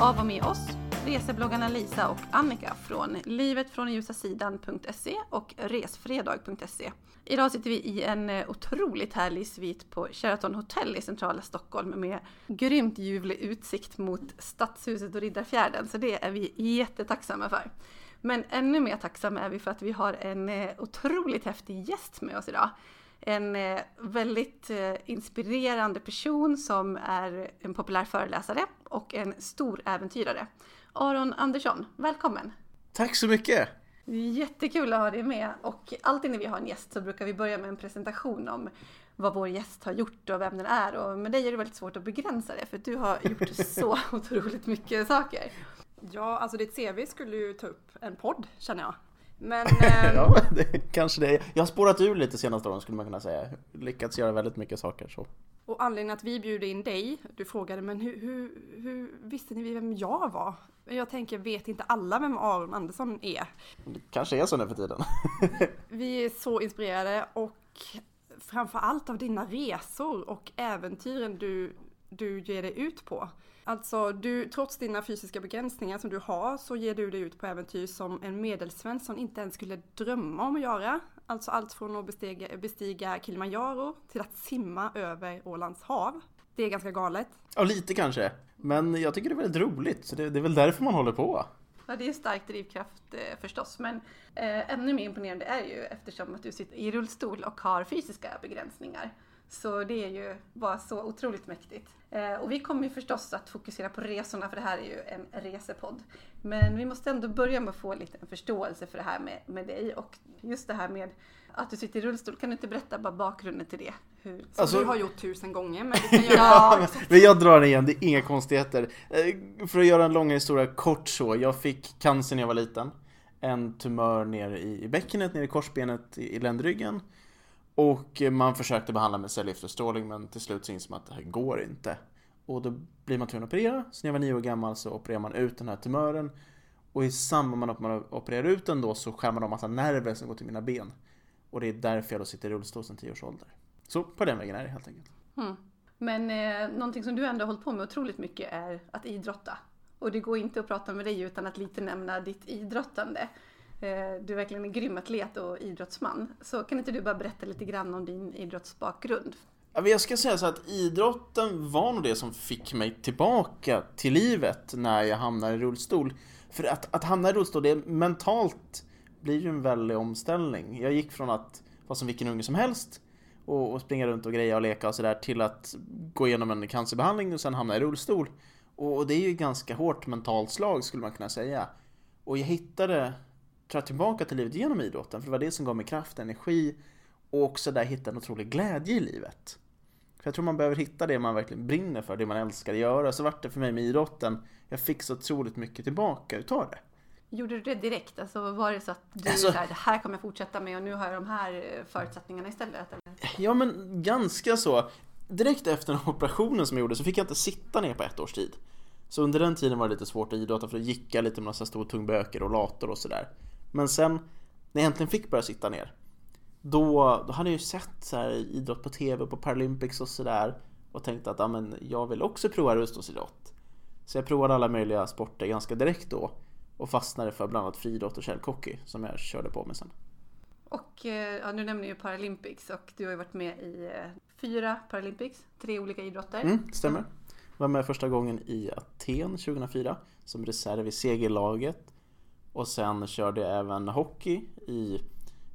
Av och med oss, resebloggarna Lisa och Annika från livetfrånljusasidan.se och resfredag.se. Idag sitter vi i en eh, otroligt härlig svit på Sheraton Hotel i centrala Stockholm med grymt ljuvlig utsikt mot Stadshuset och Riddarfjärden, så det är vi jättetacksamma för. Men ännu mer tacksamma är vi för att vi har en eh, otroligt häftig gäst med oss idag. En eh, väldigt inspirerande person som är en populär föreläsare och en stor äventyrare. Aron Andersson, välkommen! Tack så mycket! Jättekul att ha dig med och alltid när vi har en gäst så brukar vi börja med en presentation om vad vår gäst har gjort och vem den är. Och med dig är det väldigt svårt att begränsa det för du har gjort så otroligt mycket saker. Ja, alltså ditt CV skulle ju ta upp en podd känner jag. Men... ja, det, kanske det. Jag har spårat ur lite senaste åren skulle man kunna säga. Lyckats göra väldigt mycket saker så. Och anledningen att vi bjuder in dig, du frågade men hur, hur, hur visste ni vem jag var? Jag tänker, vet inte alla vem Aron Andersson är? Det kanske är så nu för tiden. vi är så inspirerade och framför allt av dina resor och äventyren du, du ger dig ut på. Alltså, du, trots dina fysiska begränsningar som du har så ger du dig ut på äventyr som en medelsvensson inte ens skulle drömma om att göra. Alltså allt från att bestiga, bestiga Kilimanjaro till att simma över Ålands hav. Det är ganska galet. Ja, lite kanske. Men jag tycker det är väldigt roligt, så det, det är väl därför man håller på. Ja, det är stark drivkraft eh, förstås, men eh, ännu mer imponerande är ju eftersom att du sitter i rullstol och har fysiska begränsningar. Så det är ju bara så otroligt mäktigt. Eh, och vi kommer ju förstås att fokusera på resorna för det här är ju en resepodd. Men vi måste ändå börja med att få lite en förståelse för det här med, med dig och just det här med att du sitter i rullstol. Kan du inte berätta bara bakgrunden till det? Hur, som alltså, du har gjort tusen gånger. Men, kan göra... ja, men jag drar igen, det är inga konstigheter. Eh, för att göra en lång historia kort så. Jag fick cancer när jag var liten. En tumör ner i bäckenet, ner i korsbenet i ländryggen. Och man försökte behandla med cellgiftsstrålning men till slut så insåg man att det här går inte. Och då blir man tvungen att operera. Så när jag var nio år gammal så opererar man ut den här tumören. Och i samband med att man opererar ut den då så skär man av massa nerver som går till mina ben. Och det är därför jag då sitter i rullstol sedan tio års ålder. Så på den vägen är det helt enkelt. Mm. Men eh, någonting som du ändå har hållit på med otroligt mycket är att idrotta. Och det går inte att prata med dig utan att lite nämna ditt idrottande. Eh, du är verkligen en grym atlet och idrottsman. Så kan inte du bara berätta lite grann om din idrottsbakgrund? Jag ska säga så att idrotten var nog det som fick mig tillbaka till livet när jag hamnade i rullstol. För att, att hamna i rullstol, det är mentalt blir ju en väldig omställning. Jag gick från att vara som vilken unge som helst och, och springa runt och greja och leka och sådär till att gå igenom en cancerbehandling och sen hamna i rullstol. Och det är ju ganska hårt mentalt slag skulle man kunna säga. Och jag hittade jag, tillbaka till livet genom idrotten. För det var det som gav mig kraft, energi och också där hitta en otrolig glädje i livet. För jag tror man behöver hitta det man verkligen brinner för, det man älskar att göra. Så vart det för mig med idrotten. Jag fick så otroligt mycket tillbaka utav det. Gjorde du det direkt? Alltså var det så att du alltså, så här, det här kommer jag fortsätta med och nu har jag de här eh, förutsättningarna istället? Eller? Ja men ganska så. Direkt efter den operationen som jag gjorde så fick jag inte sitta ner på ett års tid. Så under den tiden var det lite svårt att idrotta för då gick jag lite med massa stor tung böcker och lator och sådär. Men sen när jag äntligen fick börja sitta ner då, då hade jag ju sett så här, idrott på TV på Paralympics och sådär och tänkte att ja, men jag vill också prova rullstolsidrott. Så jag provade alla möjliga sporter ganska direkt då och fastnade för bland annat friidrott och källhockey som jag körde på med sen. Och eh, ja, nu nämner ju Paralympics och du har ju varit med i eh, fyra Paralympics, tre olika idrotter. Mm, stämmer. Var med första gången i Aten 2004 som reserv i segerlaget och sen körde jag även hockey i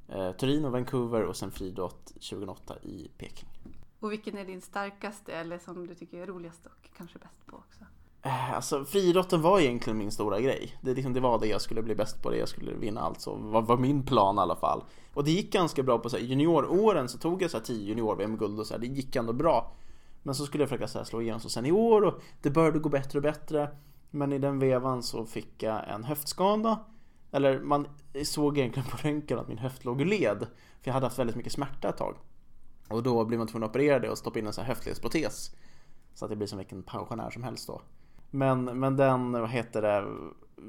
eh, Turin och Vancouver och sen friidrott 2008 i Peking. Och vilken är din starkaste eller som du tycker är roligast och kanske bäst på också? Eh, alltså friidrotten var egentligen min stora grej. Det, liksom, det var det jag skulle bli bäst på, det jag skulle vinna allt. Så var, var min plan i alla fall. Och det gick ganska bra på så här, junioråren så tog jag så här 10 junior-VM-guld och så här, det gick ändå bra. Men så skulle jag försöka så här, slå igenom som senior och det började gå bättre och bättre. Men i den vevan så fick jag en höftskada. Eller man såg egentligen på röntgen att min höft låg i led. För jag hade haft väldigt mycket smärta ett tag. Och då blev man tvungen att operera det och stoppa in en sån här höftledsprotes. Så att det blir som vilken pensionär som helst då. Men, men den, vad heter det,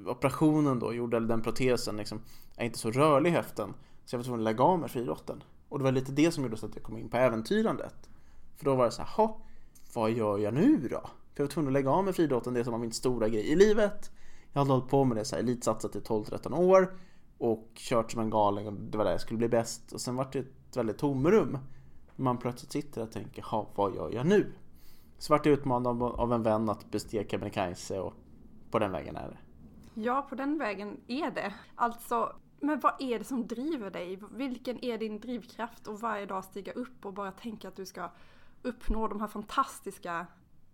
operationen då gjorde, eller den protesen liksom, är inte så rörlig i höften. Så jag var tvungen att lägga av med friidrotten. Och det var lite det som gjorde så att jag kom in på äventyrandet. För då var det så här, vad gör jag nu då? För jag var tvungen att lägga av med friidrotten, det som var min stora grej i livet. Jag hade hållit på med det så här, elitsatsat i 12-13 år och kört som en galning och det var där jag skulle bli bäst. Och sen var det ett väldigt tomrum. Man plötsligt sitter och tänker, ha vad gör jag nu? Så vart jag utmanad av en vän att bestiga Kebnekaise och på den vägen är det. Ja, på den vägen är det. Alltså, men vad är det som driver dig? Vilken är din drivkraft och varje dag stiga upp och bara tänka att du ska uppnå de här fantastiska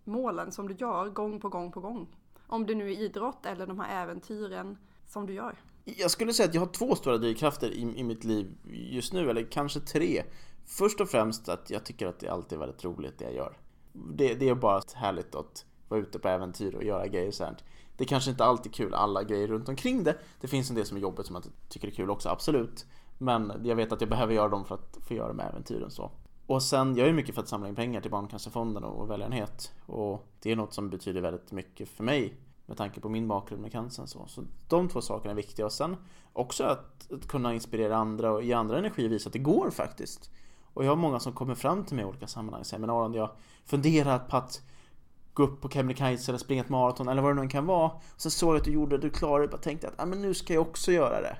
målen som du gör gång på gång på gång? Om det nu är idrott eller de här äventyren som du gör. Jag skulle säga att jag har två stora drivkrafter i, i mitt liv just nu, eller kanske tre. Först och främst att jag tycker att det alltid är väldigt roligt det jag gör. Det, det är bara härligt att vara ute på äventyr och göra grejer sånt. Det Det kanske inte alltid är kul alla grejer runt omkring det. Det finns en del som är jobbigt som jag tycker är kul också, absolut. Men jag vet att jag behöver göra dem för att få göra med äventyren så. Och sen, jag är mycket för att samla in pengar till Barncancerfonden och välgörenhet. Och det är något som betyder väldigt mycket för mig med tanke på min bakgrund med cancern. Så. så de två sakerna är viktiga. Och sen också att, att kunna inspirera andra och ge andra energi och visa att det går faktiskt. Och jag har många som kommer fram till mig i olika sammanhang, Säger, men Aron, jag funderar på att gå upp på Kebnekaise eller springa ett maraton eller vad det nu kan vara. Och sen såg jag att du gjorde det, du klarade det och tänkte att ah, men nu ska jag också göra det.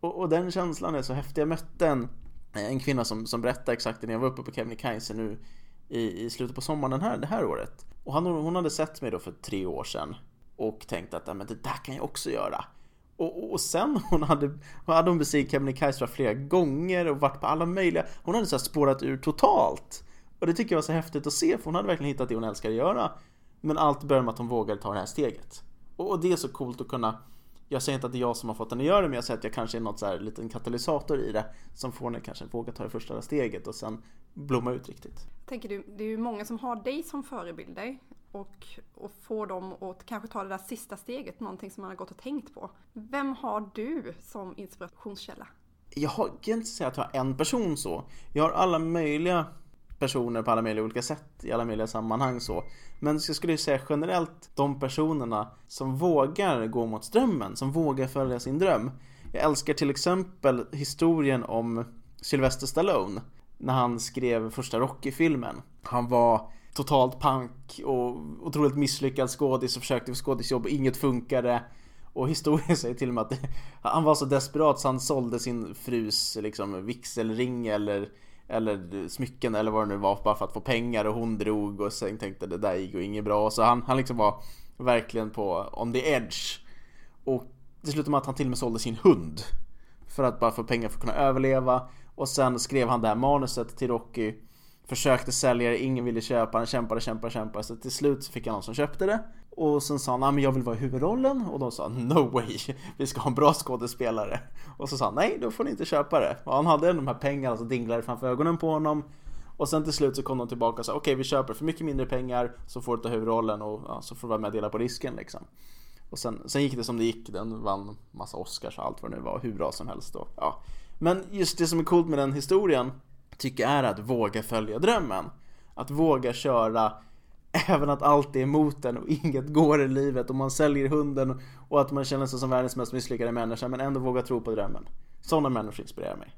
Och, och den känslan är så häftig. Jag mötte en, en kvinna som, som berättade exakt när jag var uppe på Kebnekaise nu i, i slutet på sommaren den här, det här året. Och han, hon hade sett mig då för tre år sedan och tänkt att men det där kan jag också göra. Och, och sen hon hade, hon hade hon bestigit Kebnekaise flera gånger och varit på alla möjliga, hon hade så spårat ur totalt. Och det tycker jag var så häftigt att se för hon hade verkligen hittat det hon älskar att göra. Men allt började med att hon vågade ta det här steget. Och, och det är så coolt att kunna jag säger inte att det är jag som har fått henne att göra det men jag säger att jag kanske är något så här liten katalysator i det som får henne kanske våga ta det första steget och sen blomma ut riktigt. Tänker du, det är ju många som har dig som förebilder och, och får dem att kanske ta det där sista steget, någonting som man har gått och tänkt på. Vem har du som inspirationskälla? Jag har, kan inte säga att jag har en person så. Jag har alla möjliga personer på alla möjliga olika sätt i alla möjliga sammanhang så. Men jag skulle säga generellt de personerna som vågar gå mot strömmen, som vågar följa sin dröm. Jag älskar till exempel historien om Sylvester Stallone när han skrev första Rocky-filmen. Han var totalt pank och otroligt misslyckad skådis och försökte få skådisjobb och inget funkade. Och historien säger till och med att han var så desperat så han sålde sin frus liksom vigselring eller eller smycken eller vad det nu var bara för att få pengar och hon drog och sen tänkte det där gick ju inget bra. Så han, han liksom var verkligen på on the edge. Och det slutade med att han till och med sålde sin hund. För att bara få pengar för att kunna överleva. Och sen skrev han det här manuset till Rocky. Försökte sälja det, ingen ville köpa, han kämpade, kämpade, kämpade. Så till slut så fick han någon som köpte det. Och sen sa han, nej men jag vill vara i huvudrollen. Och de sa, no way, vi ska ha en bra skådespelare. Och så sa han, nej då får ni inte köpa det. Och han hade de här pengarna som dinglade framför ögonen på honom. Och sen till slut så kom de tillbaka och sa, okej okay, vi köper för mycket mindre pengar. Så får du ta huvudrollen och ja, så får du vara med och dela på risken liksom. Och sen, sen gick det som det gick, den vann massa Oscars och allt vad det nu var, hur bra som helst då. Ja. Men just det som är coolt med den historien tycker är att våga följa drömmen. Att våga köra även att allt är emot en och inget går i livet och man säljer hunden och att man känner sig som världens mest misslyckade människa men ändå våga tro på drömmen. Sådana människor inspirerar mig.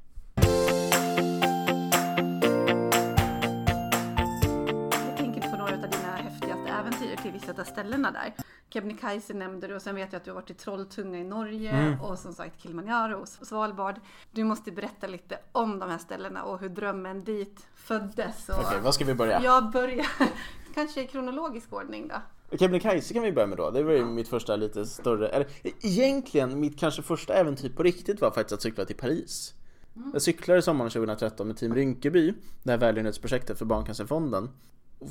Av ställena där. Kebnekaise nämnde du och sen vet jag att du har varit i Trolltunga i Norge mm. och som sagt Kilimanjaro och Svalbard. Du måste berätta lite om de här ställena och hur drömmen dit föddes. Okej, okay, var ska vi börja? Jag börjar kanske i kronologisk ordning då. Kebnekaise kan vi börja med då. Det var ju ja. mitt första lite större, eller egentligen mitt kanske första äventyr på riktigt var faktiskt att cykla till Paris. Mm. Jag cyklade sommaren 2013 med Team Rinkeby, det här välgörenhetsprojektet för Barncancerfonden.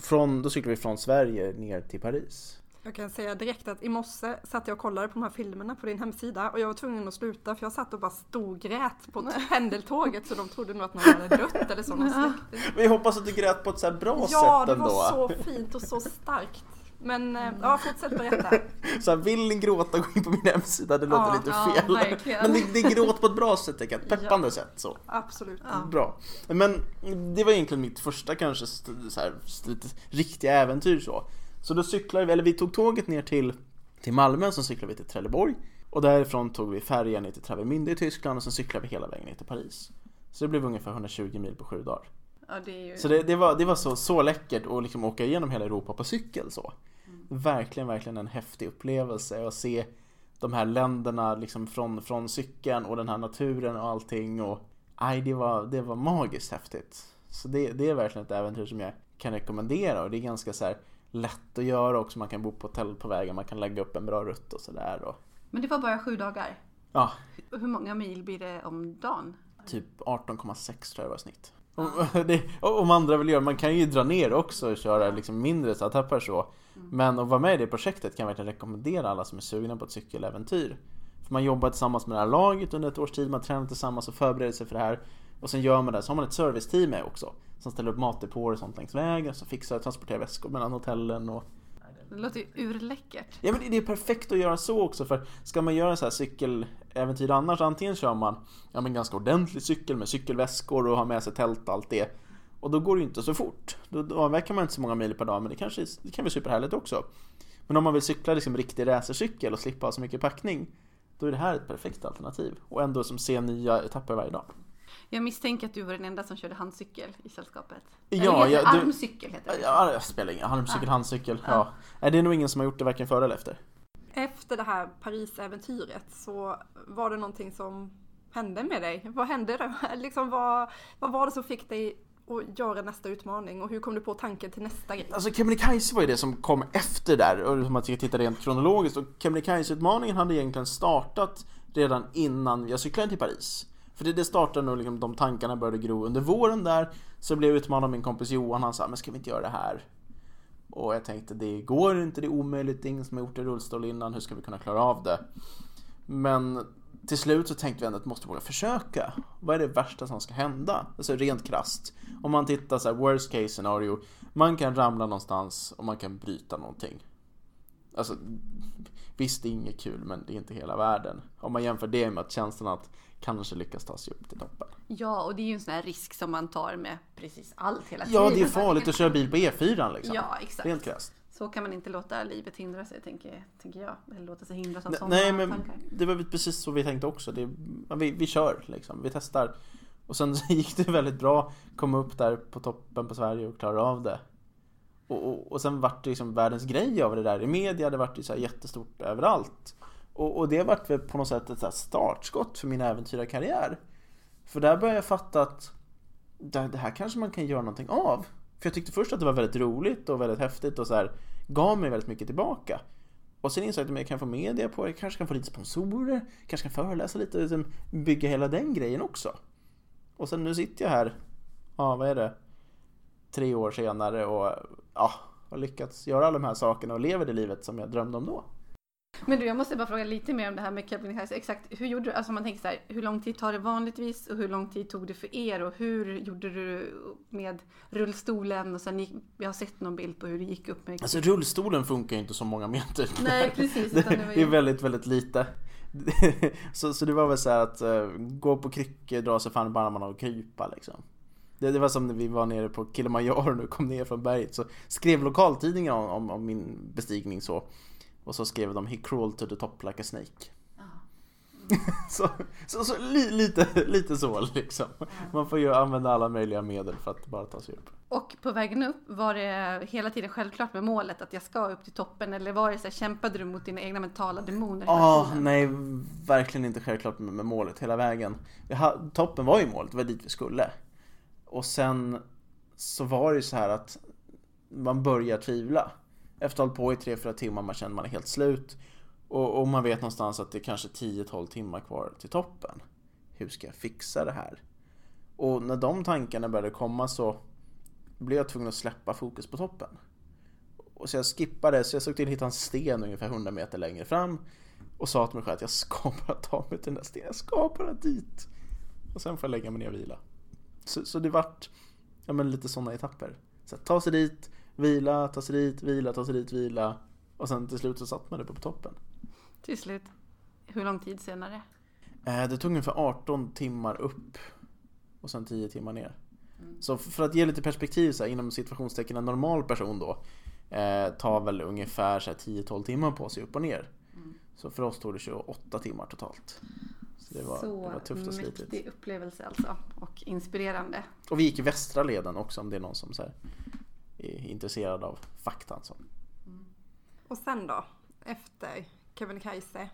Från, då cyklade vi från Sverige ner till Paris. Jag kan säga direkt att i morse satt jag och kollade på de här filmerna på din hemsida och jag var tvungen att sluta för jag satt och bara storgrät på pendeltåget så de trodde nog att någon hade dött eller så. Men jag hoppas att du grät på ett så bra ja, sätt ändå. Ja, det var så fint och så starkt. Men eh, ja, fortsätt berätta. Så här, vill ni gråta, gå in på min hemsida. Det låter ja, lite ja, fel. Verkligen. Men det, det är gråt på ett bra sätt, ett peppande ja, sätt. Så. Absolut. Ja. Bra. Men det var egentligen mitt första kanske så här, lite riktiga äventyr så. Så då cyklade vi, eller vi tog tåget ner till, till Malmö, sen cyklade vi till Trelleborg. Och därifrån tog vi färjan ner till Travemünde i Tyskland och sen cyklade vi hela vägen ner till Paris. Så det blev ungefär 120 mil på sju dagar. Ja, det ju... Så det, det, var, det var så, så läckert att liksom åka igenom hela Europa på cykel så. Verkligen, verkligen en häftig upplevelse att se de här länderna liksom från, från cykeln och den här naturen och allting och aj, det var, det var magiskt häftigt. Så det, det är verkligen ett äventyr som jag kan rekommendera och det är ganska så här lätt att göra också. Man kan bo på hotell på vägen, man kan lägga upp en bra rutt och sådär. Och... Men det var bara sju dagar? Ja. Hur många mil blir det om dagen? Typ 18,6 tror jag var snitt. Om, det, om andra vill göra, man kan ju dra ner också och köra liksom mindre så så. Men att vara med i det projektet kan jag verkligen rekommendera alla som är sugna på ett cykeläventyr. För man jobbar tillsammans med det här laget under ett års tid, man tränar tillsammans och förbereder sig för det här. Och sen gör man det, så har man ett serviceteam med också. Som ställer upp matdepåer och sånt längs vägen, som fixar och transporterar väskor mellan hotellen och Det låter ju urläckert. Ja men det är perfekt att göra så också för ska man göra så här cykeläventyr annars antingen kör man ja, men ganska ordentlig cykel med cykelväskor och har med sig tält och allt det. Och då går det ju inte så fort. Då, då avverkar man inte så många mil per dag men det kanske det kan bli superhärligt också. Men om man vill cykla liksom riktig racercykel och slippa ha så mycket packning då är det här ett perfekt alternativ. Och ändå som se nya etapper varje dag. Jag misstänker att du var den enda som körde handcykel i sällskapet. Ja, Eller heter ja, du- armcykel heter det. Ja, jag spelar ingen handcykel, handcykel. Ja. Nej, det är nog ingen som har gjort det varken före eller efter. Efter det här Paris-äventyret så var det någonting som hände med dig. Vad hände då? Liksom vad, vad var det som fick dig att göra nästa utmaning och hur kom du på tanken till nästa grej? Alltså Kebnekaise var ju det som kom efter där, och om man ska titta rent kronologiskt. Och Kebnekaise-utmaningen hade egentligen startat redan innan jag cyklade till Paris. För det, det startade nog liksom, de tankarna började gro under våren där. Så blev jag utmanad av min kompis Johan, han sa men ska vi inte göra det här? Och jag tänkte det går inte, det är omöjligt, det är ingen som har gjort det i rullstol innan, hur ska vi kunna klara av det? Men till slut så tänkte vi ändå att vi måste våga försöka. Vad är det värsta som ska hända? Alltså rent krasst. Om man tittar så här, worst case scenario. Man kan ramla någonstans och man kan bryta någonting. Alltså, visst det är inget kul men det är inte hela världen. Om man jämför det med att känslan att kanske lyckas ta sig upp till toppen. Ja, och det är ju en sån här risk som man tar med precis allt hela tiden. Ja, det är farligt att köra bil på E4 liksom. Ja, exakt. Rent krasst. Så kan man inte låta livet hindra sig, tänker, tänker jag. Eller låta sig hindras av sådana Nej men tankar. det var precis så vi tänkte också. Det, vi, vi kör liksom, vi testar. Och sen gick det väldigt bra. Kom upp där på toppen på Sverige och klarade av det. Och, och, och sen vart det liksom världens grej av det där i media. Det vart ju så jättestort överallt. Och, och det vart väl på något sätt ett startskott för min äventyrarkarriär. För där började jag fatta att det, det här kanske man kan göra någonting av. För jag tyckte först att det var väldigt roligt och väldigt häftigt och så här gav mig väldigt mycket tillbaka. Och sen insåg jag att jag kan få media på det, kanske kan få lite sponsorer, kanske kan föreläsa lite, liksom bygga hela den grejen också. Och sen nu sitter jag här, ja vad är det, tre år senare och ja, har lyckats göra alla de här sakerna och lever det livet som jag drömde om då. Men du, jag måste bara fråga lite mer om det här med Kebnekaise. Exakt, hur gjorde du? Alltså man tänker så här, hur lång tid tar det vanligtvis och hur lång tid tog det för er och hur gjorde du med rullstolen och sen gick, jag har sett någon bild på hur det gick upp med Alltså rullstolen funkar ju inte så många meter. Nej, precis. Det, det det är väldigt, väldigt lite. så, så det var väl så här att uh, gå på kryckor, dra sig fan armarna och krypa liksom. Det, det var som när vi var nere på Kilimanjaro och kom ner från berget så skrev lokaltidningen om, om, om min bestigning så. Och så skrev de He crawled to the top like a snake. så så, så li, lite, lite så liksom. Man får ju använda alla möjliga medel för att bara ta sig upp. Och på vägen upp, var det hela tiden självklart med målet att jag ska upp till toppen? Eller var det så här, kämpade du mot dina egna mentala demoner? Ja, tiden? nej, verkligen inte självklart med, med målet hela vägen. Vi ha, toppen var ju målet, det var dit vi skulle. Och sen så var det ju så här att man börjar tvivla. Efter att ha hållit på i 3-4 timmar, man känner man är helt slut. Och, och man vet någonstans att det är kanske 10-12 timmar kvar till toppen. Hur ska jag fixa det här? Och när de tankarna började komma så blev jag tvungen att släppa fokus på toppen. Och så jag skippade, så jag såg till att hitta en sten ungefär 100 meter längre fram. Och sa till mig själv att jag ska bara ta mig till den där stenen, jag ska bara dit. Och sen får jag lägga mig ner och vila. Så, så det vart ja, men lite sådana etapper. Så att ta sig dit, vila, ta sig dit, vila, ta sig dit, vila. Och sen till slut så satt man uppe på toppen. Till slut, hur lång tid senare? Eh, Det tog ungefär 18 timmar upp och sen 10 timmar ner. Så f- för att ge lite perspektiv så här, inom situationstecken en normal person då eh, tar väl ungefär så här 10-12 timmar på sig upp och ner. Så för oss tog det 28 timmar totalt. Så det var, så det var tufft och slitigt. mäktig upplevelse alltså. Och inspirerande. Och vi gick i västra leden också om det är någon som så här, är intresserad av faktan. Så. Och sen då? Efter Kebnekaise?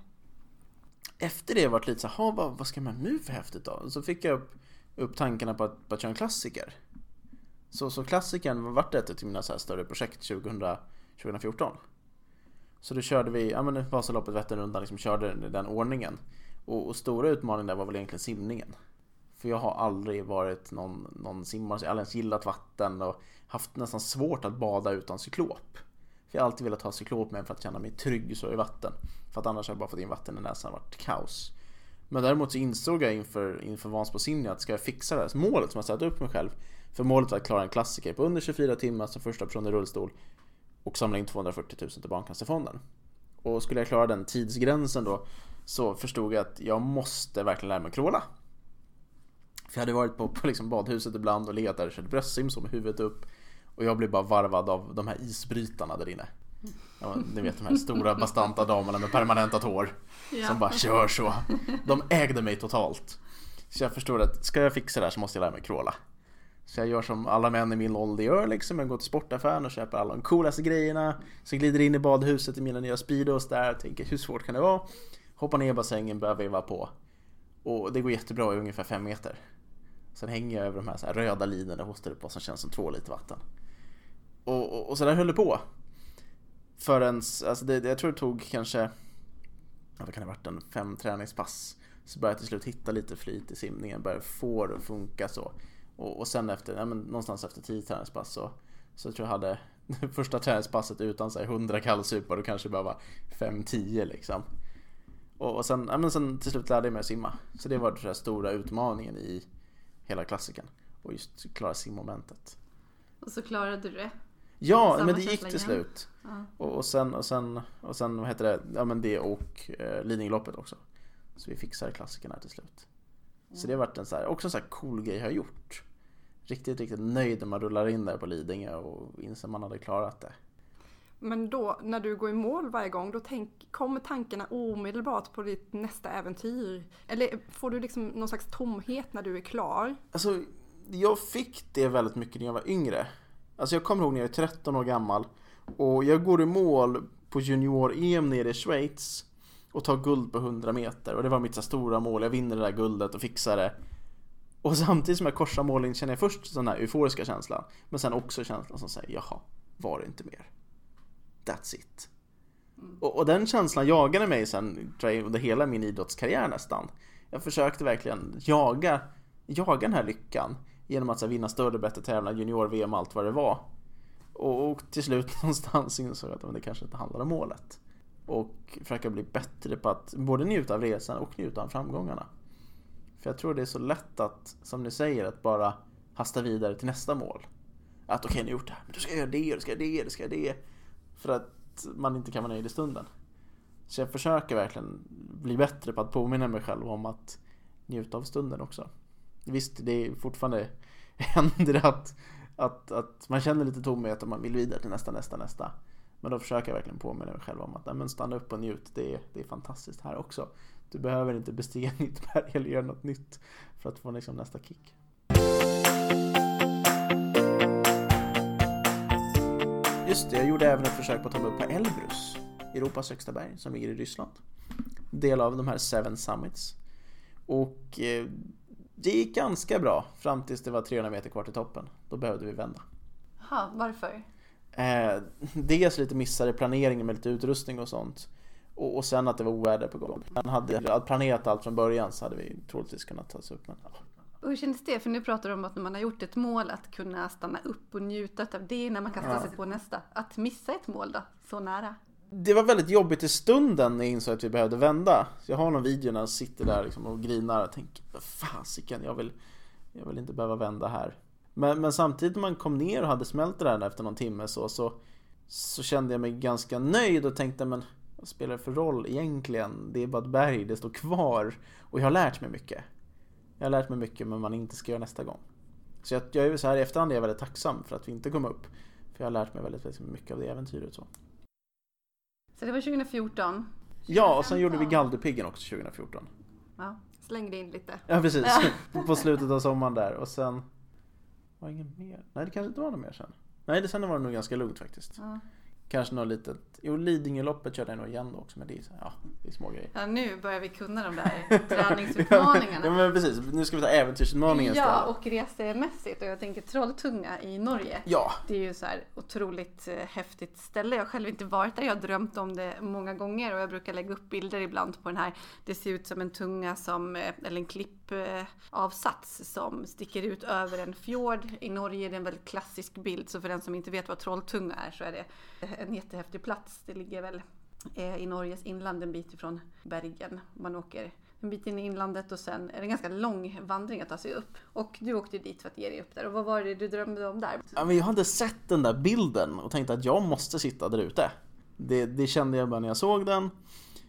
Efter det varit lite så här, vad, vad ska man nu för häftigt då? Och så fick jag upp, upp tankarna på att, på att köra en klassiker. Så, så klassikern vart ett av mina så större projekt 2000, 2014. Så då körde vi, ja men Vasaloppet, Vätternrundan, liksom körde den ordningen. Och, och stora utmaningen där var väl egentligen simningen. För jag har aldrig varit någon, någon simmare, jag har aldrig ens gillat vatten och haft nästan svårt att bada utan cyklop. För jag har alltid velat ha cyklop med för att känna mig trygg så i vatten. För att annars har jag bara fått in vatten i näsan och varit kaos. Men däremot så insåg jag inför, inför Vansbro simning att ska jag fixa det här målet som jag satt upp mig själv. För målet var att klara en klassiker på under 24 timmar som första person i rullstol och samla in 240 000 till Barncancerfonden. Och skulle jag klara den tidsgränsen då så förstod jag att jag måste verkligen lära mig kråla. För jag hade varit på, på liksom badhuset ibland och legat där och kört bröstsim med huvudet upp. Och jag blev bara varvad av de här isbrytarna där inne. Ja, ni vet de här stora bastanta damerna med permanentat hår. Ja. Som bara kör så. De ägde mig totalt. Så jag förstod att ska jag fixa det här så måste jag lära mig kråla. Så jag gör som alla män i min ålder gör liksom. Jag går till sportaffären och köper alla de coolaste grejerna. Så glider in i badhuset i mina nya Speedos där och tänker hur svårt kan det vara? Hoppar ner i bassängen, börjar veva på. Och det går jättebra i ungefär fem meter. Sen hänger jag över de här, så här röda linorna och hostar upp vad som känns som två liter vatten. Och, och, och så där höll det på. Förrän, alltså det, jag tror det tog kanske, vad kan det ha varit, en fem träningspass. Så började jag till slut hitta lite flyt i simningen, började få det att funka så. Och, och sen efter, ja, men någonstans efter tio träningspass så, så tror jag hade första träningspasset utan så här 100 kallsupar och kanske bara var 5-10 liksom. Och, och sen, ja, men sen till slut lärde jag mig att simma. Så det var den stora utmaningen i hela klassiken. Och just klara simmomentet. Och så klarade du det? Ja, men det gick till slut. Ja. Och, och, sen, och, sen, och sen, vad heter det, ja men det och eh, Lidingöloppet också. Så vi fixade klassikerna till slut. Så det har varit en så här, också en så här cool grej jag har gjort. Riktigt, riktigt nöjd när man rullar in där på Lidingö och inser man hade klarat det. Men då när du går i mål varje gång, då tänk, kommer tankarna omedelbart på ditt nästa äventyr? Eller får du liksom någon slags tomhet när du är klar? Alltså, jag fick det väldigt mycket när jag var yngre. Alltså jag kommer ihåg när jag är 13 år gammal och jag går i mål på junior-EM nere i Schweiz och tar guld på 100 meter och det var mitt så stora mål. Jag vinner det där guldet och fixar det. Och samtidigt som jag korsar målen känner jag först den här euforiska känslan men sen också känslan som säger jaha, var det inte mer? That's it. Och, och, den känslan jagade mig sen under hela min idrottskarriär nästan. Jag försökte verkligen jaga, jaga den här lyckan genom att så, vinna större och bättre tävlingar, junior-VM allt vad det var. Och, och, till slut någonstans insåg jag att det kanske inte handlar om målet. Och försöka bli bättre på att både njuta av resan och njuta av framgångarna. För jag tror det är så lätt att, som ni säger, att bara hasta vidare till nästa mål. Att okej, okay, nu har jag gjort det här, men då ska jag göra det, då ska jag göra det, då ska jag göra det. För att man inte kan vara nöjd i stunden. Så jag försöker verkligen bli bättre på att påminna mig själv om att njuta av stunden också. Visst, det är fortfarande händer att, att, att man känner lite tomhet och man vill vidare till nästa, nästa, nästa. Men då försöker jag verkligen påminna mig själv om att men stanna upp och njut, det är, det är fantastiskt här också. Du behöver inte bestiga ett nytt berg eller göra något nytt för att få liksom nästa kick. Just det, jag gjorde även ett försök på att ta mig upp på Elbrus, Europas högsta berg som ligger i Ryssland. Del av de här Seven Summits. Och eh, det gick ganska bra fram tills det var 300 meter kvar till toppen. Då behövde vi vända. Jaha, varför? Eh, dels lite missar i planeringen med lite utrustning och sånt. Och, och sen att det var oväder på gång. Men hade vi planerat allt från början så hade vi troligtvis kunnat ta oss upp. Men, ja. Och hur kändes det? För nu pratar du om att när man har gjort ett mål att kunna stanna upp och njuta av det när man kastar ja. sig på nästa. Att missa ett mål då, så nära? Det var väldigt jobbigt i stunden när jag insåg att vi behövde vända. Jag har någon video när jag sitter där liksom och grinar och tänker fasiken, jag vill, jag vill inte behöva vända här. Men, men samtidigt när man kom ner och hade smält det där efter någon timme så, så, så kände jag mig ganska nöjd och tänkte men vad spelar det för roll egentligen? Det är bara ett berg, det står kvar och jag har lärt mig mycket. Jag har lärt mig mycket men man inte ska göra nästa gång. Så jag, jag är så här i efterhand är jag väldigt tacksam för att vi inte kom upp. För jag har lärt mig väldigt, väldigt mycket av det äventyret. Så. så det var 2014? Ja, och sen gjorde vi Galdhöpiggen också 2014. Ja, slängde in lite. Ja, precis. På slutet av sommaren där och sen var det inget mer. Nej, det kanske inte var något mer sen. Nej, det sen var det nog ganska lugnt faktiskt. Ja. Kanske något litet, jo Lidingöloppet körde jag nog igen då också men det är, ja, det är små grejer. Ja, nu börjar vi kunna de där träningsutmaningarna. ja men precis, nu ska vi ta äventyrsutmaningen Ja, istället. och resemässigt. Och jag tänker Trolltunga i Norge. Ja, Det är ju så här otroligt eh, häftigt ställe. Jag har själv inte varit där. Jag har drömt om det många gånger och jag brukar lägga upp bilder ibland på den här. Det ser ut som en tunga som, eh, eller en Typ, eh, klippavsats som sticker ut över en fjord. I Norge är det en väldigt klassisk bild. Så för den som inte vet vad Trolltunga är så är det en jättehäftig plats. Det ligger väl eh, i Norges inland en bit ifrån Bergen. Man åker en bit in i inlandet och sen är det en ganska lång vandring att ta sig upp. Och du åkte dit för att ge dig upp där. Och vad var det du drömde om där? Ja, men jag hade sett den där bilden och tänkte att jag måste sitta där ute. Det, det kände jag bara när jag såg den.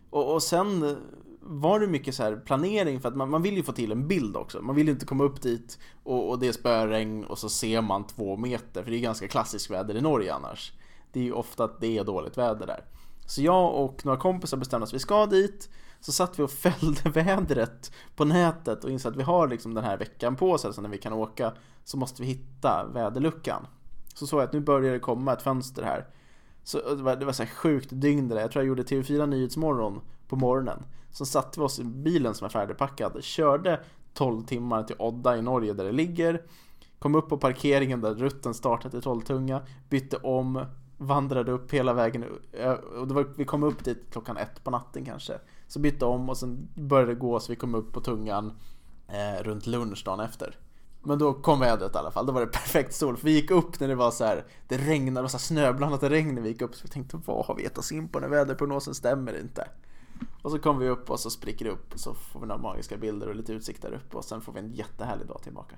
Och, och sen var det mycket så här planering för att man, man vill ju få till en bild också. Man vill ju inte komma upp dit och, och det är spöregn och så ser man två meter för det är ganska klassiskt väder i Norge annars. Det är ju ofta att det är dåligt väder där. Så jag och några kompisar bestämde oss att vi ska dit. Så satt vi och följde vädret på nätet och insåg att vi har liksom den här veckan på oss, alltså när vi kan åka, så måste vi hitta väderluckan. Så såg jag att nu börjar det komma ett fönster här. Så det var, det var så här sjukt dygn det där. Jag tror jag gjorde TV4 Nyhetsmorgon på morgonen. Så satte vi oss i bilen som är färdigpackad, körde 12 timmar till Odda i Norge där det ligger. Kom upp på parkeringen där rutten startade till Trolltunga, bytte om, vandrade upp hela vägen. Och det var, vi kom upp dit klockan ett på natten kanske. Så bytte om och sen började det gå så vi kom upp på tungan eh, runt lunch dagen efter. Men då kom vädret i alla fall, då var det perfekt sol. För vi gick upp när det var så här, det regnade det så snöblandat regn när vi gick upp. Så vi tänkte, vad har vi gett oss in på när väderprognosen stämmer inte? Och så kom vi upp och så spricker det upp och så får vi några magiska bilder och lite utsikt där uppe och sen får vi en jättehärlig dag tillbaka.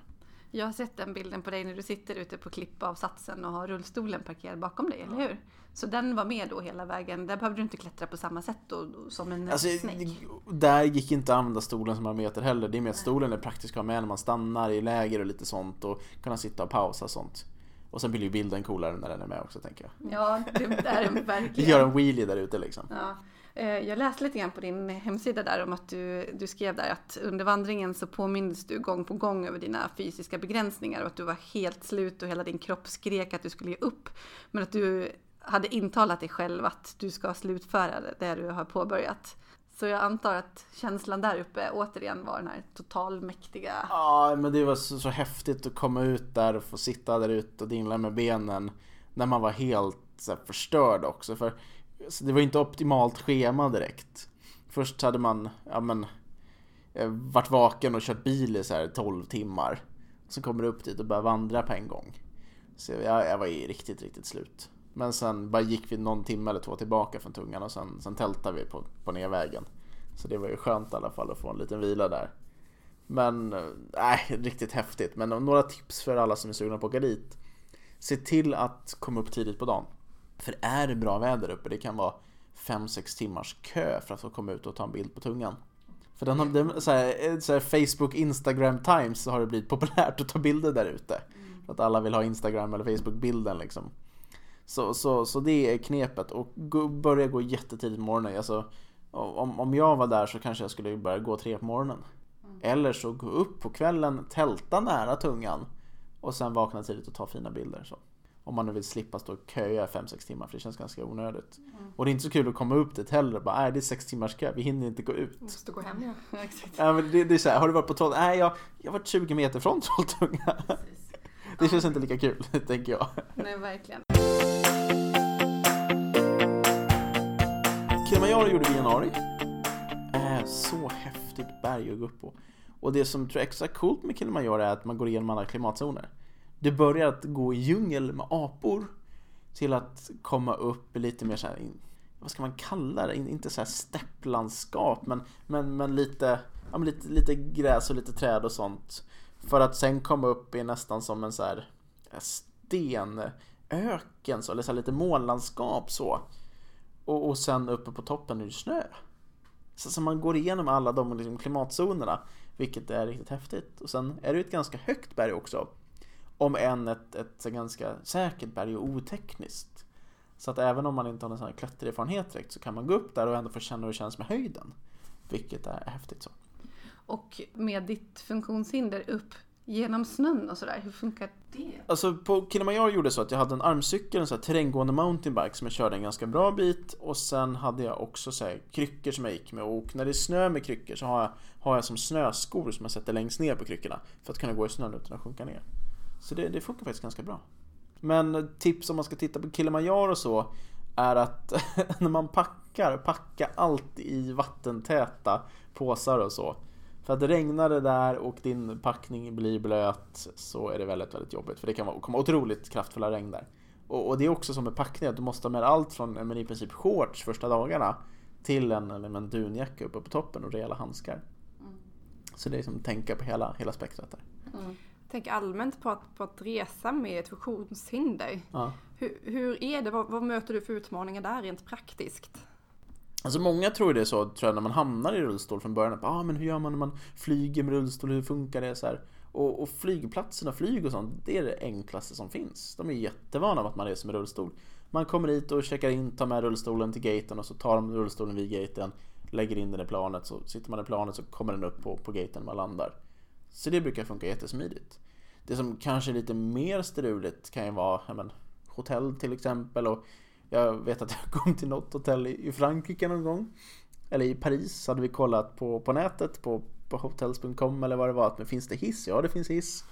Jag har sett den bilden på dig när du sitter ute på klippavsatsen och har rullstolen parkerad bakom dig, eller hur? Så den var med då hela vägen. Där behövde du inte klättra på samma sätt då, som en Alltså, snake. där gick inte att använda stolen som parameter heller. Det är mer att stolen är praktisk att ha med när man stannar i läger och lite sånt och kunna sitta och pausa och sånt. Och sen blir ju bilden coolare när den är med också tänker jag. Ja, det är den verkligen. gör en wheelie där ute liksom. Ja. Eh, Jag läste lite grann på din hemsida där om att du, du skrev där att under vandringen så påminns du gång på gång över dina fysiska begränsningar och att du var helt slut och hela din kropp skrek att du skulle ge upp. Men att du hade intalat dig själv att du ska slutföra det- det du har påbörjat. Så jag antar att känslan där uppe återigen var den här totalmäktiga... Ja, men det var så, så häftigt att komma ut där och få sitta där ute och dingla med benen när man var helt så här, förstörd också. För så det var inte optimalt schema direkt. Först hade man, ja men, eh, varit vaken och kört bil i så här 12 timmar. Så kommer du upp dit och börjar vandra på en gång. Så jag, jag var ju riktigt, riktigt slut. Men sen bara gick vi någon timme eller två tillbaka från tungan och sen, sen tältade vi på, på nervägen. Så det var ju skönt i alla fall att få en liten vila där. Men, nej, nej, riktigt häftigt. Men några tips för alla som är sugna på att åka dit. Se till att komma upp tidigt på dagen. För är det bra väder uppe, det kan vara 5-6 timmars kö för att få komma ut och ta en bild på tungan. För den har, den, så här, eh, så här Facebook, Instagram Times så har det blivit populärt att ta bilder där ute. För att alla vill ha Instagram eller Facebook-bilden liksom. Så, så, så det är knepet och börja gå jättetidigt på morgonen. Alltså, om, om jag var där så kanske jag skulle börja gå tre på morgonen. Eller så gå upp på kvällen, tälta nära tungan och sen vakna tidigt och ta fina bilder. Så. Om man nu vill slippa stå och köa 5-6 timmar för det känns ganska onödigt. Och det är inte så kul att komma upp dit heller och bara, nej det är 6 timmars kö, vi hinner inte gå ut. Måste gå hem ja. Exakt. Ja, men det, det är så här, har du varit på Troll? Nej, jag, jag har varit 20 meter från Trolltunga. Det känns inte lika kul, tänker jag. Nej, verkligen. Kilimanjaro gjorde vi i januari. Äh, så häftigt berg att gå upp på. Och det som tror jag är extra coolt med Kilimanjaro är att man går igenom alla klimatzoner. Det börjar att gå i djungel med apor till att komma upp lite mer så här, vad ska man kalla det? In- Inte så här stepplandskap men, men, men, lite, ja, men lite, lite gräs och lite träd och sånt. För att sen komma upp i nästan som en så här eh, stenöken så, eller så här lite månlandskap så. Och, och sen uppe på toppen är det snö. Så, så man går igenom alla de liksom, klimatzonerna, vilket är riktigt häftigt. Och sen är det ju ett ganska högt berg också. Om än ett, ett ett ganska säkert berg och otekniskt. Så att även om man inte har någon sån här klättererfarenhet direkt så kan man gå upp där och ändå få känna hur det känns med höjden. Vilket är häftigt så. Och med ditt funktionshinder upp genom snön och sådär? Hur funkar det? Alltså på Kilimanjaro gjorde jag så att jag hade en armcykel, en sån här terränggående mountainbike som jag körde en ganska bra bit och sen hade jag också så här, kryckor som jag gick med och när det är snö med kryckor så har jag, har jag som snöskor som jag sätter längst ner på kryckorna för att kunna gå i snön utan att sjunka ner. Så det, det funkar faktiskt ganska bra. Men tips om man ska titta på Kilimanjaro och så är att när man packar, packa allt i vattentäta påsar och så. För att det där och din packning blir blöt så är det väldigt, väldigt jobbigt. För det kan komma otroligt kraftfulla regn där. Och, och det är också som med packning, att du måste ha med allt från men i princip shorts första dagarna till en, en, en dunjacka uppe på toppen och rejäla handskar. Mm. Så det är som att tänka på hela, hela spektrat där. Mm. Tänk allmänt på att, på att resa med ett funktionshinder. Ja. Hur, hur är det? Vad, vad möter du för utmaningar där rent praktiskt? Alltså många tror det är så, tror jag, när man hamnar i rullstol från början. Att, ah, men hur gör man när man flyger med rullstol? Hur funkar det? Så här. Och, och flygplatserna, flyg och sånt, det är det enklaste som finns. De är jättevana med att man reser med rullstol. Man kommer hit och checkar in, tar med rullstolen till gaten och så tar de rullstolen vid gaten, lägger in den i planet, så sitter man i planet så kommer den upp på, på gaten när man landar. Så det brukar funka jättesmidigt. Det som kanske är lite mer struligt kan ju vara men, hotell till exempel och jag vet att jag kom till något hotell i Frankrike någon gång. Eller i Paris så hade vi kollat på, på nätet på, på hotels.com eller vad det var. Men finns det hiss? Ja det finns hiss.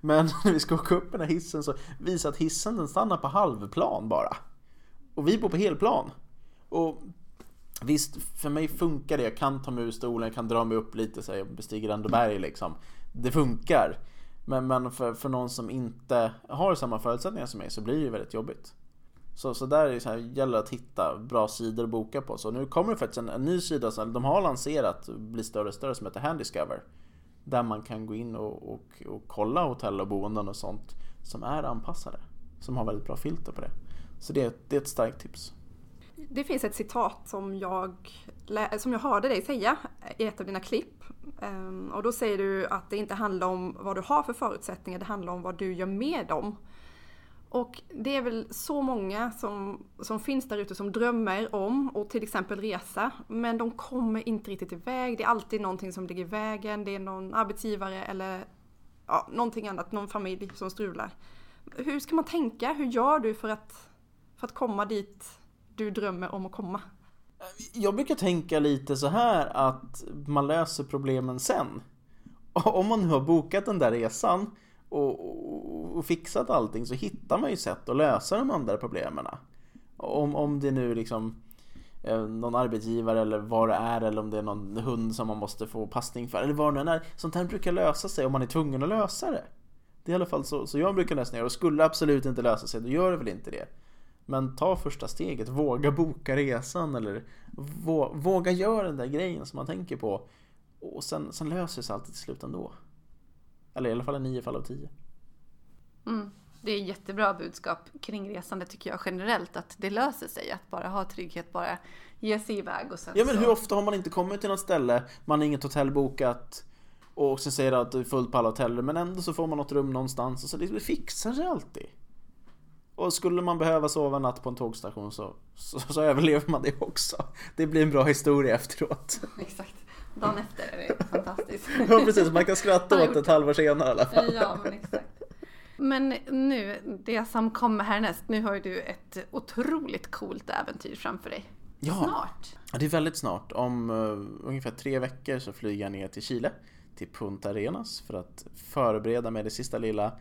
Men när vi ska åka upp den här hissen så visar att hissen den stannar på halvplan bara. Och vi bor på helplan. Och visst, för mig funkar det. Jag kan ta mig ur stolen, jag kan dra mig upp lite så jag bestiger ändå berg liksom. Det funkar. Men, men för, för någon som inte har samma förutsättningar som mig så blir det väldigt jobbigt. Så, så där är det så här, gäller att hitta bra sidor att boka på. Så nu kommer det faktiskt en, en ny sida som de har lanserat, blir större och större, som heter Handiscover. Där man kan gå in och, och, och kolla hotell och boenden och sånt som är anpassade. Som har väldigt bra filter på det. Så det, det är ett starkt tips. Det finns ett citat som jag, som jag hörde dig säga i ett av dina klipp. Ehm, och då säger du att det inte handlar om vad du har för förutsättningar, det handlar om vad du gör med dem. Och det är väl så många som, som finns där ute som drömmer om att till exempel resa, men de kommer inte riktigt iväg. Det är alltid någonting som ligger i vägen, det är någon arbetsgivare eller ja, någonting annat, någon familj som strular. Hur ska man tänka? Hur gör du för att, för att komma dit du drömmer om att komma? Jag brukar tänka lite så här att man löser problemen sen. Om man nu har bokat den där resan och, och, fixat allting så hittar man ju sätt att lösa de andra problemen. Om, om det nu liksom eh, någon arbetsgivare eller vad det är eller om det är någon hund som man måste få passning för eller vad det än är. Sånt här brukar lösa sig om man är tvungen att lösa det. Det är i alla fall så, så jag brukar lösa det och skulle absolut inte lösa sig då gör det väl inte det. Men ta första steget, våga boka resan eller våga göra den där grejen som man tänker på. Och sen, sen löser sig alltid till slut ändå. Eller i alla fall en 9 fall av 10. Mm. Det är jättebra budskap kring resande tycker jag generellt att det löser sig att bara ha trygghet, bara ge sig iväg och sen Ja men så... hur ofta har man inte kommit till något ställe, man har inget hotell bokat och sen säger det att det är fullt på alla hotell men ändå så får man något rum någonstans och så det fixar sig alltid. Och skulle man behöva sova en natt på en tågstation så, så, så överlever man det också. Det blir en bra historia efteråt. Exakt. Dagen efter är det fantastiskt. ja precis, man kan skratta åt det ett halvår senare i alla fall. Ja, men exakt. Men nu, det som kommer härnäst, nu har ju du ett otroligt coolt äventyr framför dig. Ja, snart. Det är väldigt snart. Om uh, ungefär tre veckor så flyger jag ner till Chile, till Punta Arenas för att förbereda mig det sista lilla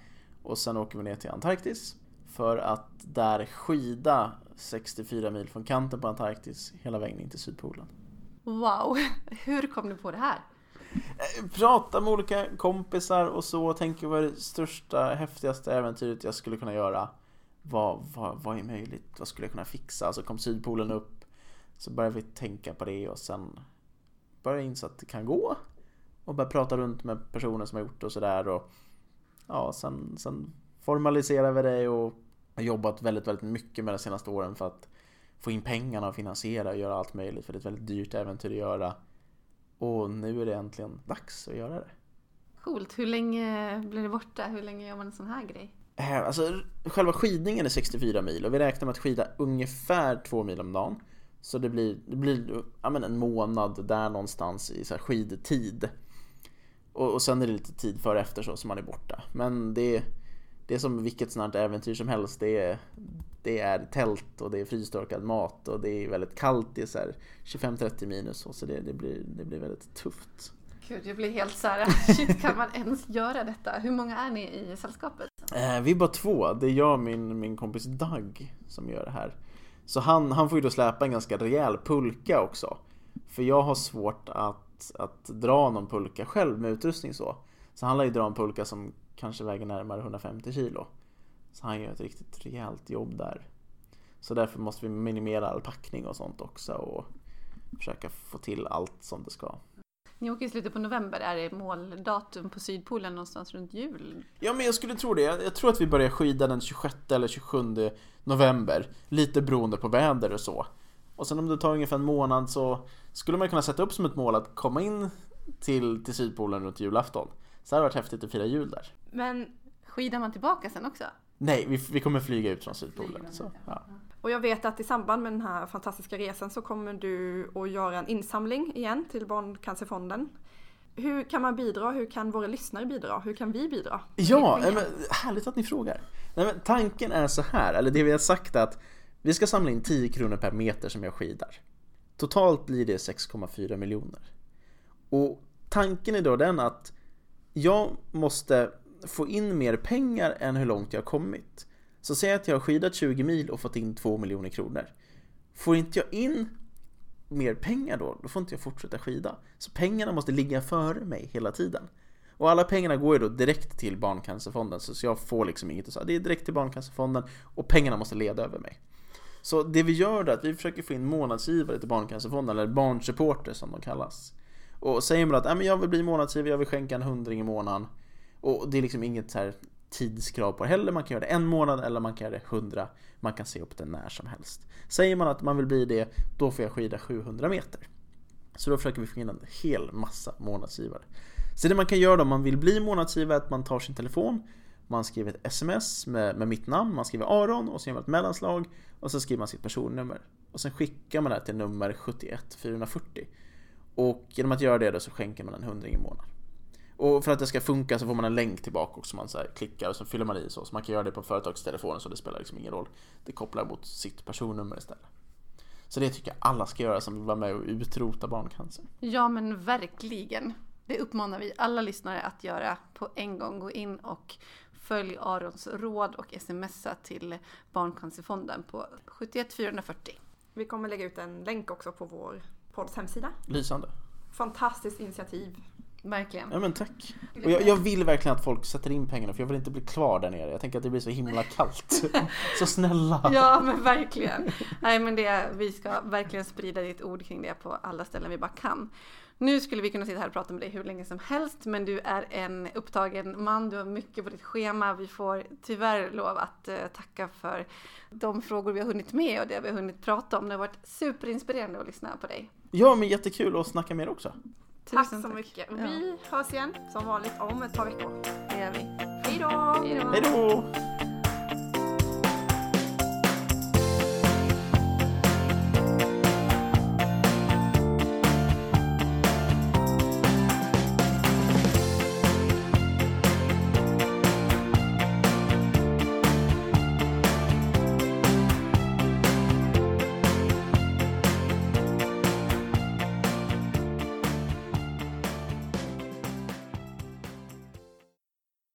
och sen åker vi ner till Antarktis för att där skida 64 mil från kanten på Antarktis hela vägen in till Sydpolen. Wow, hur kom du på det här? Eh, prata med olika kompisar och så, tänker vad är det största, häftigaste äventyret jag skulle kunna göra? Vad, vad, vad är möjligt? Vad skulle jag kunna fixa? Så alltså, kom Sydpolen upp, så började vi tänka på det och sen började jag inse att det kan gå. Och började prata runt med personer som har gjort det och sådär och ja, sen, sen formaliserade vi det och har jobbat väldigt, väldigt mycket med de senaste åren för att få in pengarna och finansiera och göra allt möjligt för det är ett väldigt dyrt äventyr att göra. Och nu är det äntligen dags att göra det. Coolt. Hur länge blir det borta? Hur länge gör man en sån här grej? Eh, alltså, själva skidningen är 64 mil och vi räknar med att skida ungefär 2 mil om dagen. Så det blir, det blir ja, men en månad där någonstans i så här skidtid. Och, och sen är det lite tid före efter så som man är borta. Men det, det är som vilket sånt här äventyr som helst. Det är, det är tält och det är frystorkad mat och det är väldigt kallt. Det är så här 25-30 minus så, så det, det, blir, det blir väldigt tufft. Gud, jag blir helt såhär, shit kan man ens göra detta? Hur många är ni i sällskapet? Eh, vi är bara två. Det är jag och min, min kompis Doug som gör det här. Så han, han får ju då släpa en ganska rejäl pulka också. För jag har svårt att, att dra någon pulka själv med utrustning så. Så han lär ju dra en pulka som kanske väger närmare 150 kilo. Så han gör ett riktigt rejält jobb där. Så därför måste vi minimera all packning och sånt också och försöka få till allt som det ska. Ni åker i slutet på november, är det måldatum på Sydpolen någonstans runt jul? Ja men jag skulle tro det. Jag, tror att vi börjar skida den 26 eller 27 november. Lite beroende på väder och så. Och sen om det tar ungefär en månad så skulle man kunna sätta upp som ett mål att komma in till, till Sydpolen runt julafton. Så det hade varit häftigt att fira jul där. Men, Skidar man tillbaka sen också? Nej, vi, vi kommer flyga ut från Sydpolen. Så, ja. och jag vet att i samband med den här fantastiska resan så kommer du att göra en insamling igen till Barncancerfonden. Hur kan man bidra? Hur kan våra lyssnare bidra? Hur kan vi bidra? Ja, men, härligt att ni frågar. Nej, tanken är så här, eller det vi har sagt är att vi ska samla in 10 kronor per meter som jag skidar. Totalt blir det 6,4 miljoner. Och tanken är då den att jag måste få in mer pengar än hur långt jag har kommit. Så säg att jag har skidat 20 mil och fått in 2 miljoner kronor. Får inte jag in mer pengar då, då får inte jag fortsätta skida. Så pengarna måste ligga före mig hela tiden. Och alla pengarna går ju då direkt till Barncancerfonden så jag får liksom inget att säga. Det är direkt till Barncancerfonden och pengarna måste leda över mig. Så det vi gör då är att vi försöker få in månadsgivare till Barncancerfonden, eller barnsupporter som de kallas. Och säger man att jag vill bli månadsgivare, jag vill skänka en hundring i månaden. Och det är liksom inget så här tidskrav på det heller. Man kan göra det en månad eller man kan göra det hundra. Man kan se upp det när som helst. Säger man att man vill bli det, då får jag skida 700 meter. Så då försöker vi få in en hel massa månadsgivare. Så det man kan göra om man vill bli månadsgivare är att man tar sin telefon, man skriver ett sms med, med mitt namn, man skriver Aron och så gör man ett mellanslag och så skriver man sitt personnummer. Och sen skickar man det till nummer 71440. Och genom att göra det då så skänker man en hundring i månaden. Och för att det ska funka så får man en länk tillbaka också man så här klickar och så fyller man i så. Så man kan göra det på företagstelefonen så det spelar liksom ingen roll. Det kopplar mot sitt personnummer istället. Så det tycker jag alla ska göra som vill vara med och utrota barncancer. Ja men verkligen. Det uppmanar vi alla lyssnare att göra på en gång. Gå in och följ Arons råd och smsa till Barncancerfonden på 71 440. Vi kommer lägga ut en länk också på vår podds hemsida. Lysande. Fantastiskt initiativ. Verkligen. Ja men tack. Och jag, jag vill verkligen att folk sätter in pengarna för jag vill inte bli kvar där nere. Jag tänker att det blir så himla kallt. Så snälla. Ja men verkligen. Nej men det, vi ska verkligen sprida ditt ord kring det på alla ställen vi bara kan. Nu skulle vi kunna sitta här och prata med dig hur länge som helst men du är en upptagen man, du har mycket på ditt schema. Vi får tyvärr lov att eh, tacka för de frågor vi har hunnit med och det vi har hunnit prata om. Det har varit superinspirerande att lyssna på dig. Ja men jättekul att snacka med er också. Tack så mycket. Ja. Vi hörs igen som vanligt om ett par veckor. Det gör vi. Hej då! Hej då!